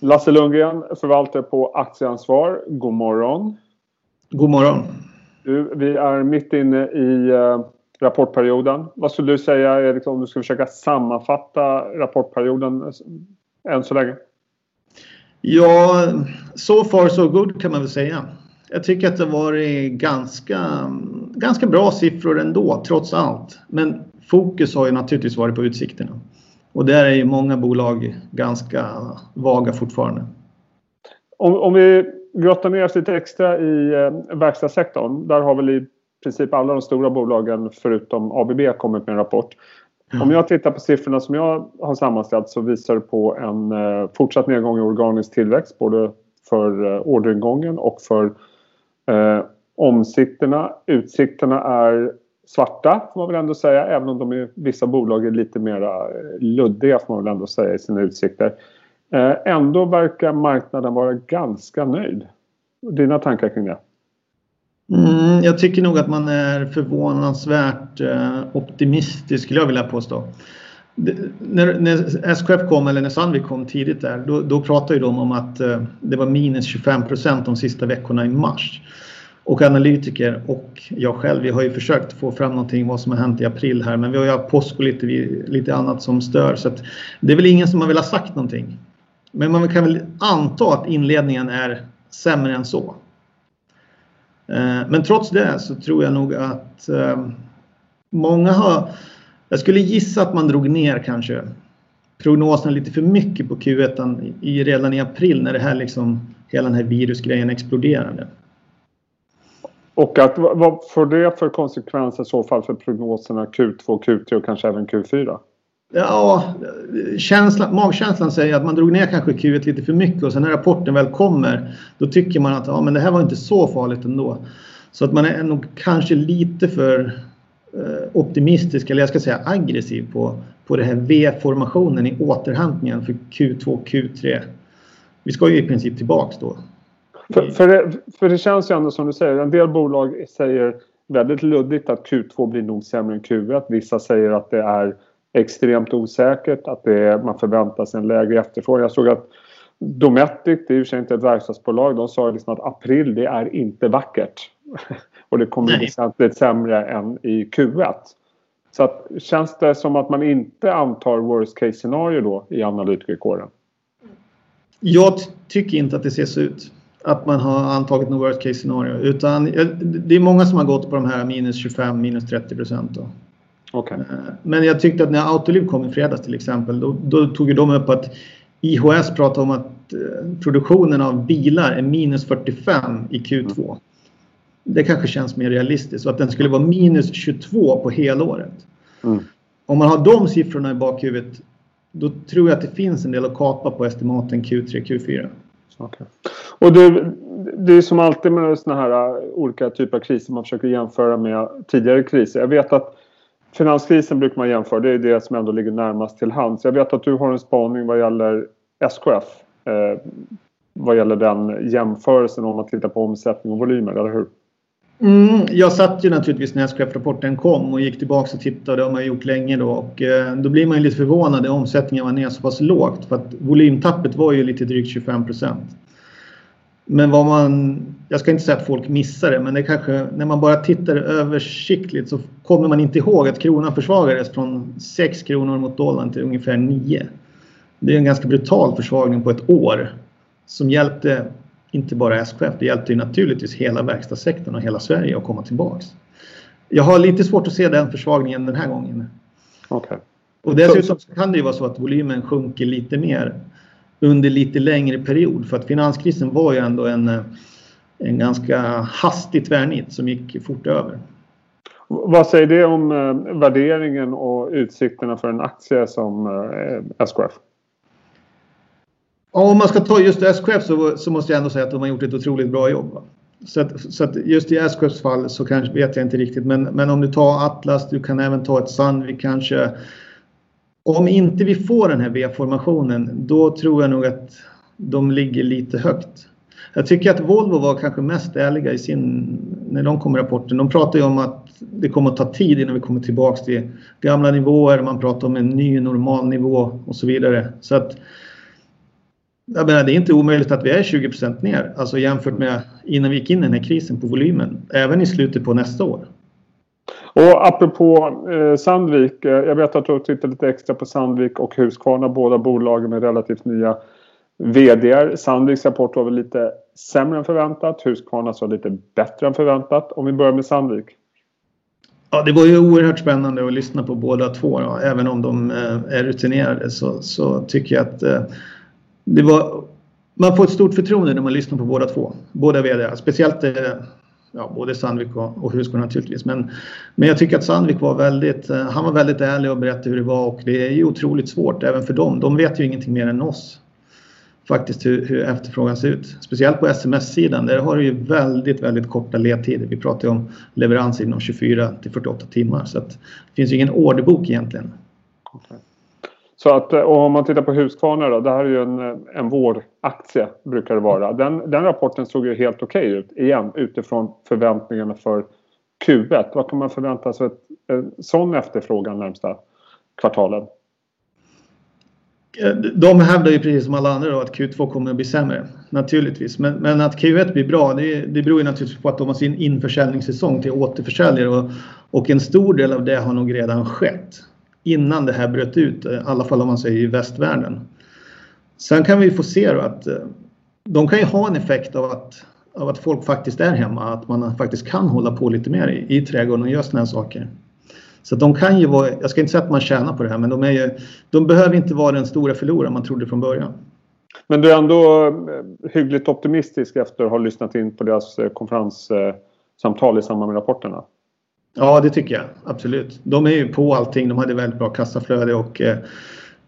Lasse Lundgren, förvaltare på Aktieansvar. God morgon. God morgon. Du, vi är mitt inne i uh, rapportperioden. Vad skulle du säga Erik om du ska försöka sammanfatta rapportperioden än så länge? Ja, so far so good kan man väl säga. Jag tycker att det varit ganska, ganska bra siffror ändå trots allt. Men fokus har ju naturligtvis varit på utsikterna. Och där är ju många bolag ganska vaga fortfarande. Om, om vi grottar ner oss lite extra i eh, verkstadssektorn. Där har väl i princip alla de stora bolagen förutom ABB kommit med en rapport. Mm. Om jag tittar på siffrorna som jag har sammanställt så visar det på en eh, fortsatt nedgång i organisk tillväxt både för eh, orderingången och för eh, omsikterna. Utsikterna är svarta får man väl ändå säga även om de är, vissa bolag är lite mer eh, luddiga får man väl ändå säga i sina utsikter. Eh, ändå verkar marknaden vara ganska nöjd. Dina tankar kring det? Mm, jag tycker nog att man är förvånansvärt eh, optimistisk skulle jag vilja påstå. Det, när, när, SKF kom, eller när Sandvik kom tidigt där, då, då pratade de om att eh, det var minus 25 procent de sista veckorna i mars. Och analytiker och jag själv, vi har ju försökt få fram någonting vad som har hänt i april här, men vi har ju haft påsk och lite, lite annat som stör. Så det är väl ingen som har velat sagt någonting. Men man kan väl anta att inledningen är sämre än så. Eh, men trots det så tror jag nog att eh, många har... Jag skulle gissa att man drog ner kanske prognoserna lite för mycket på Q1 redan i april när det här liksom, hela den här virusgrejen exploderade. Och att, vad får det för konsekvenser i så fall för prognoserna Q2, Q3 och kanske även Q4? Ja, känsla, magkänslan säger att man drog ner kanske Q1 lite för mycket och sen när rapporten väl kommer då tycker man att ja, men det här var inte så farligt ändå. Så att man är nog kanske lite för eh, optimistisk, eller jag ska säga aggressiv på, på den här V-formationen i återhämtningen för Q2, Q3. Vi ska ju i princip tillbaks då. För, för, det, för det känns ju ändå som du säger, en del bolag säger väldigt luddigt att Q2 blir nog sämre än Q1. Vissa säger att det är extremt osäkert, att det är, man förväntar sig en lägre efterfrågan. Jag såg att Dometic, det är ju inte ett verkstadsbolag, de sa liksom att april det är inte vackert. och det kommer bli väsentligt sämre än i Q1. Så att, känns det som att man inte antar worst case scenario då i analytikerkåren? Jag tycker inte att det ser så ut. Att man har antagit något worst case scenario. Utan det är många som har gått på de här minus 25, minus 30 procent. Okay. Eh, men jag tyckte att när Autoliv kom i fredags till exempel, då, då tog de upp att IHS pratade om att eh, produktionen av bilar är minus 45 i Q2. Mm. Det kanske känns mer realistiskt och att den skulle vara minus 22 på helåret. Mm. Om man har de siffrorna i bakhuvudet då tror jag att det finns en del att kapa på estimaten Q3, Q4. Okay. Och det, det är som alltid med såna här äh, olika typer av kriser man försöker jämföra med tidigare kriser. Jag vet att Finanskrisen brukar man jämföra, det är det som ändå ligger närmast till hands. Jag vet att du har en spaning vad gäller SKF. Eh, äh, vad gäller den jämförelsen om man tittar på omsättning och volymer, eller hur? Mm, jag satt ju naturligtvis när SKF-rapporten kom och gick tillbaka och tittade. Det har man gjort länge då. Och, eh, då blir man ju lite förvånad när omsättningen var ner så pass lågt. För att volymtappet var ju lite drygt 25 procent. Men vad man, jag ska inte säga att folk missar det, men det kanske, när man bara tittar översiktligt så kommer man inte ihåg att kronan försvagades från 6 kronor mot dollarn till ungefär 9. Det är en ganska brutal försvagning på ett år som hjälpte inte bara SKF, det hjälpte ju naturligtvis hela verkstadssektorn och hela Sverige att komma tillbaks. Jag har lite svårt att se den försvagningen den här gången. Okay. Och dessutom kan det ju vara så att volymen sjunker lite mer under lite längre period. För att finanskrisen var ju ändå en, en ganska hastig tvärnit som gick fort över. Vad säger det om eh, värderingen och utsikterna för en aktie som eh, SKF? Ja, om man ska ta just SKF så, så måste jag ändå säga att de har gjort ett otroligt bra jobb. Så att, så att just i SKFs fall så kanske vet jag inte riktigt. Men, men om du tar Atlas, du kan även ta ett Sandvik kanske. Om inte vi får den här V-formationen, då tror jag nog att de ligger lite högt. Jag tycker att Volvo var kanske mest ärliga i sin, när de kom med rapporten. De pratade ju om att det kommer att ta tid innan vi kommer tillbaks till gamla nivåer. Man pratar om en ny normalnivå och så vidare. Så att jag menar, det är inte omöjligt att vi är 20% ner, alltså jämfört med innan vi gick in i den här krisen på volymen, även i slutet på nästa år. Och apropå eh, Sandvik, eh, jag vet att du har tittat lite extra på Sandvik och Husqvarna, båda bolagen med relativt nya VD. Sandviks rapport var väl lite sämre än förväntat, Husqvarnas var lite bättre än förväntat. Om vi börjar med Sandvik. Ja, det var ju oerhört spännande att lyssna på båda två. Då. Även om de eh, är rutinerade så, så tycker jag att eh, det var... Man får ett stort förtroende när man lyssnar på båda två. Båda VD. Speciellt eh, ja, både Sandvik och, och Husqvarna naturligtvis. Men, men jag tycker att Sandvik var väldigt, eh, han var väldigt ärlig och berättade hur det var och det är ju otroligt svårt även för dem. De vet ju ingenting mer än oss faktiskt hur, hur efterfrågan ser ut. Speciellt på sms-sidan, där har du ju väldigt, väldigt korta ledtider. Vi pratar ju om leverans inom 24 till 48 timmar så att det finns ju ingen orderbok egentligen. Okay. Så att om man tittar på Husqvarna då, det här är ju en, en våraktie brukar det vara. Den, den rapporten såg ju helt okej okay ut igen utifrån förväntningarna för Q1. Vad kan man förvänta sig en sån efterfrågan närmsta kvartalen? de hävdar ju precis som alla andra då att Q2 kommer att bli sämre. Naturligtvis. Men, men att Q1 blir bra det, det beror ju naturligtvis på att de har sin införsäljningssäsong till återförsäljare. Och, och en stor del av det har nog redan skett. Innan det här bröt ut. Eh, I alla fall om man säger i västvärlden. Sen kan vi få se då att eh, de kan ju ha en effekt av att, av att folk faktiskt är hemma. Att man faktiskt kan hålla på lite mer i, i trädgården och göra sådana här saker. Så de kan ju vara, jag ska inte säga att man tjänar på det här, men de, är ju, de behöver inte vara den stora förloraren man trodde från början. Men du är ändå eh, hyggligt optimistisk efter att ha lyssnat in på deras konferenssamtal i samband med rapporterna? Ja, det tycker jag absolut. De är ju på allting. De hade väldigt bra kassaflöde och eh,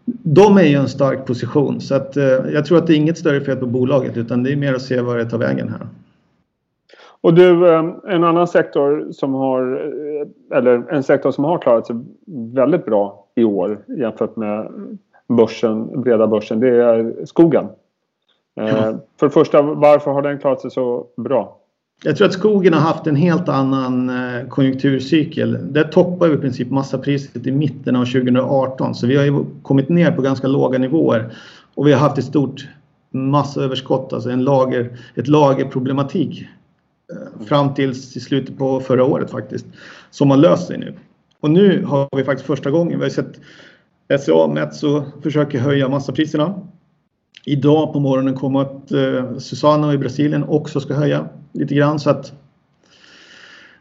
de är ju en stark position. Så att, jag tror att det är inget större fel på bolaget utan det är mer att se var det tar vägen här. Och du, eh, en annan sektor som har, eh, eller en sektor som har klarat sig väldigt bra i år jämfört med börsen, breda börsen, det är skogen. Mm. För det första, varför har den klarat sig så bra? Jag tror att skogen har haft en helt annan eh, konjunkturcykel. Där toppar vi i princip massapriset i mitten av 2018 så vi har ju kommit ner på ganska låga nivåer och vi har haft ett stort massaöverskott, alltså en lager, ett lagerproblematik eh, fram till i slutet på förra året faktiskt. Som har löst sig nu. Och nu har vi faktiskt första gången vi har sett SCA Metso försöker höja massapriserna. Idag på morgonen kommer att eh, Susano i Brasilien också ska höja lite grann så att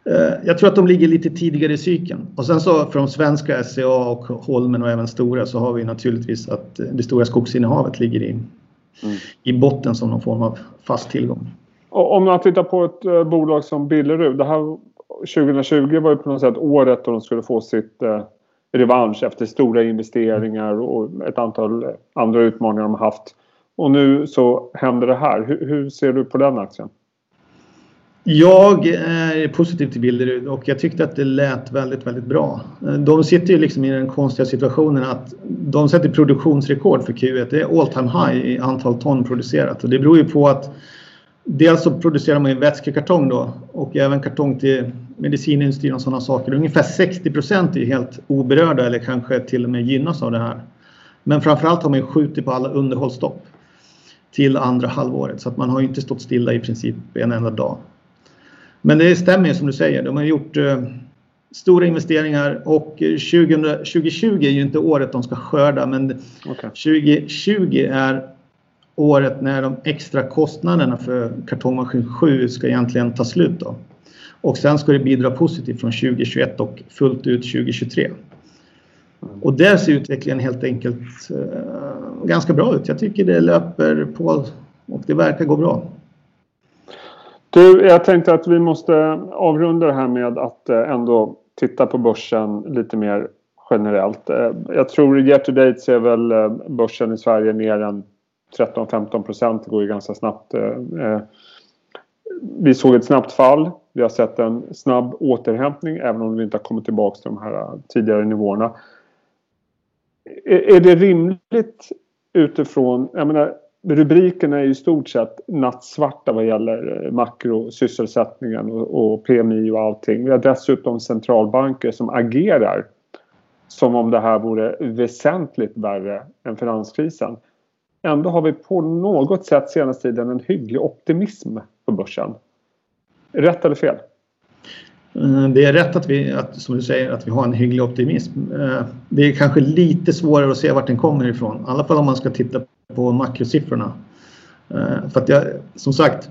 eh, jag tror att de ligger lite tidigare i cykeln. Och sen så från svenska SCA och Holmen och även Stora så har vi naturligtvis att det stora skogsinnehavet ligger i, mm. i botten som någon form av fast tillgång. Om man tittar på ett eh, bolag som Billerud. Det här 2020 var ju på något sätt året då de skulle få sitt eh, revansch efter stora investeringar och ett antal andra utmaningar de har haft. Och nu så händer det här. Hur, hur ser du på den aktien? Jag är positiv till Billerud och jag tyckte att det lät väldigt, väldigt bra. De sitter ju liksom i den konstiga situationen att de sätter produktionsrekord för Q1. Det är all time high i antal ton producerat och det beror ju på att Dels så producerar man ju vätskekartong då och även kartong till medicinindustrin och sådana saker. Ungefär 60 procent är helt oberörda eller kanske till och med gynnas av det här. Men framförallt har man ju skjutit på alla underhållsstopp till andra halvåret så att man har inte stått stilla i princip en enda dag. Men det stämmer ju som du säger. De har gjort eh, stora investeringar och 20, 2020 är ju inte året de ska skörda men okay. 2020 är året när de extra kostnaderna för kartongmaskin 7 ska egentligen ta slut. Då. Och sen ska det bidra positivt från 2021 och fullt ut 2023. Och där ser utvecklingen helt enkelt eh, ganska bra ut. Jag tycker det löper på och det verkar gå bra. Du, jag tänkte att vi måste avrunda det här med att eh, ändå titta på börsen lite mer generellt. Eh, jag tror year to date ser väl eh, börsen i Sverige ner än 13-15 procent. Det går ju ganska snabbt. Vi såg ett snabbt fall. Vi har sett en snabb återhämtning även om vi inte har kommit tillbaka till de här tidigare nivåerna. Är det rimligt utifrån, jag menar rubrikerna är ju i stort sett nattsvarta vad gäller eh, makrosysselsättningen och PMI och allting. Vi har dessutom centralbanker som agerar som om det här vore väsentligt värre än finanskrisen. ändå har vi på något sätt senaste tiden en hygglig optimism på börsen. Rätt eller fel? Eh, det är rätt att vi, att, som du säger, att vi har en hygglig optimism. Eh, det är kanske lite svårare att se vart den kommer ifrån. I alla fall om man ska titta på makrosiffrorna. Eh, för att jag, som sagt,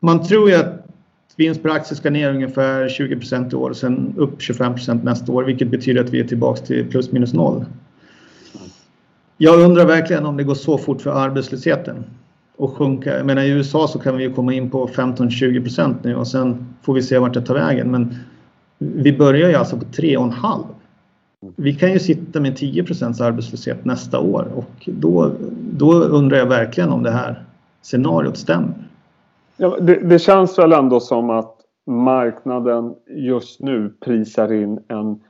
man tror ju att vinst per aktie ska ner ungefär 20 i år och sen upp 25 nästa år, vilket betyder att vi är tillbaka till plus minus noll. Jag undrar verkligen om det går så fort för arbetslösheten och sjunka. Jag menar i USA så kan vi ju komma in på 15-20% nu och sen får vi se vart det tar vägen. Men vi börjar ju alltså på 3,5. Vi kan ju sitta med 10% arbetslöshet nästa år och då, då undrar jag verkligen om det här scenariot stämmer. Ja, det, det känns väl ändå som att marknaden just nu prisar in en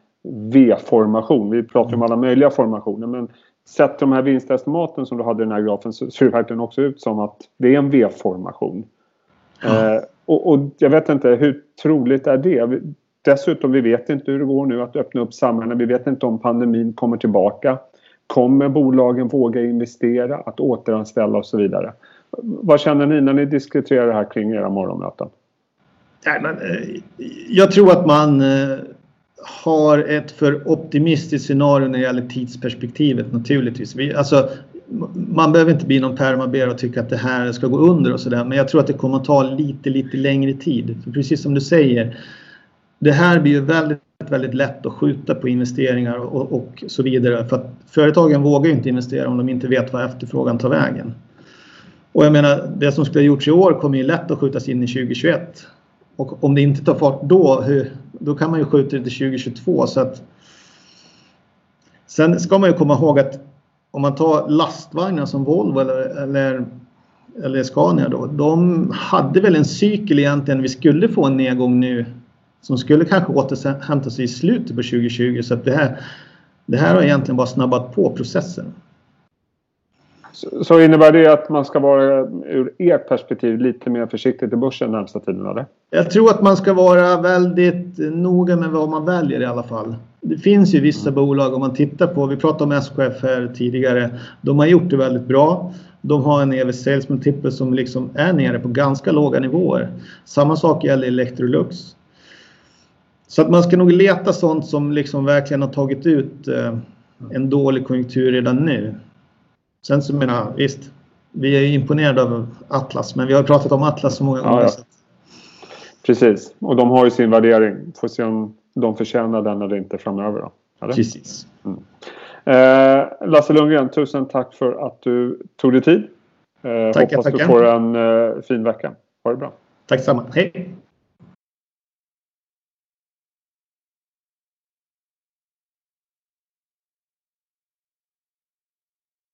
V-formation. Vi pratar om alla möjliga formationer men sett de här vinstestimaten som du hade i den här grafen så ser det verkligen också ut som att det är en V-formation. Ja. Eh, och, och, jag vet inte, hur troligt är det? Dessutom, vi vet inte hur det går nu att öppna upp samhällen. Vi vet inte om pandemin kommer tillbaka. Kommer bolagen våga investera, att återanställa och så vidare? Vad känner ni när ni diskuterar det här kring era morgonmöten? Nej, men, eh, jag tror att man eh, har ett för optimistiskt scenario när det gäller tidsperspektivet naturligtvis. Vi, alltså, man behöver inte bli någon permaber och tycka att det här ska gå under och sådär. Men jag tror att det kommer att ta lite, lite längre tid. För precis som du säger. Det här blir ju väldigt, väldigt lätt att skjuta på investeringar och, och så vidare. För att företagen vågar inte investera om de inte vet vad efterfrågan tar vägen. Och jag menar, det som skulle ha gjorts i år kommer ju lätt att skjutas in i 2021. Och om det inte tar fart då, hur, då kan man ju skjuta det till 2022. Så att, sen ska man ju komma ihåg att om man tar lastvagnar som Volvo eller, eller, eller Scania då. De hade väl en cykel egentligen. Vi skulle få en nedgång nu som skulle kanske återhämta sig i slutet på 2020. Så att det, här, det här har egentligen bara snabbat på processen. Så innebär det att man ska vara ur ert perspektiv lite mer försiktig till börsen närmsta tiden? Eller? Jag tror att man ska vara väldigt noga med vad man väljer i alla fall. Det finns ju vissa mm. bolag om man tittar på, vi pratade om SKF här tidigare. De har gjort det väldigt bra. De har en EV sales multiple som liksom är nere på ganska låga nivåer. Samma sak gäller Electrolux. Så att man ska nog leta sånt som liksom verkligen har tagit ut eh, en dålig konjunktur redan nu. Sen så menar jag, visst, vi är imponerade av Atlas, men vi har pratat om Atlas så många gånger. Ja, ja. Precis, och de har ju sin värdering. Får se om de förtjänar den eller inte framöver. Då. Eller? Precis. Mm. Eh, Lasse Lundgren, tusen tack för att du tog dig tid. Eh, tackar, hoppas tackar. du får en eh, fin vecka. Ha det bra. Tack samma. Hej!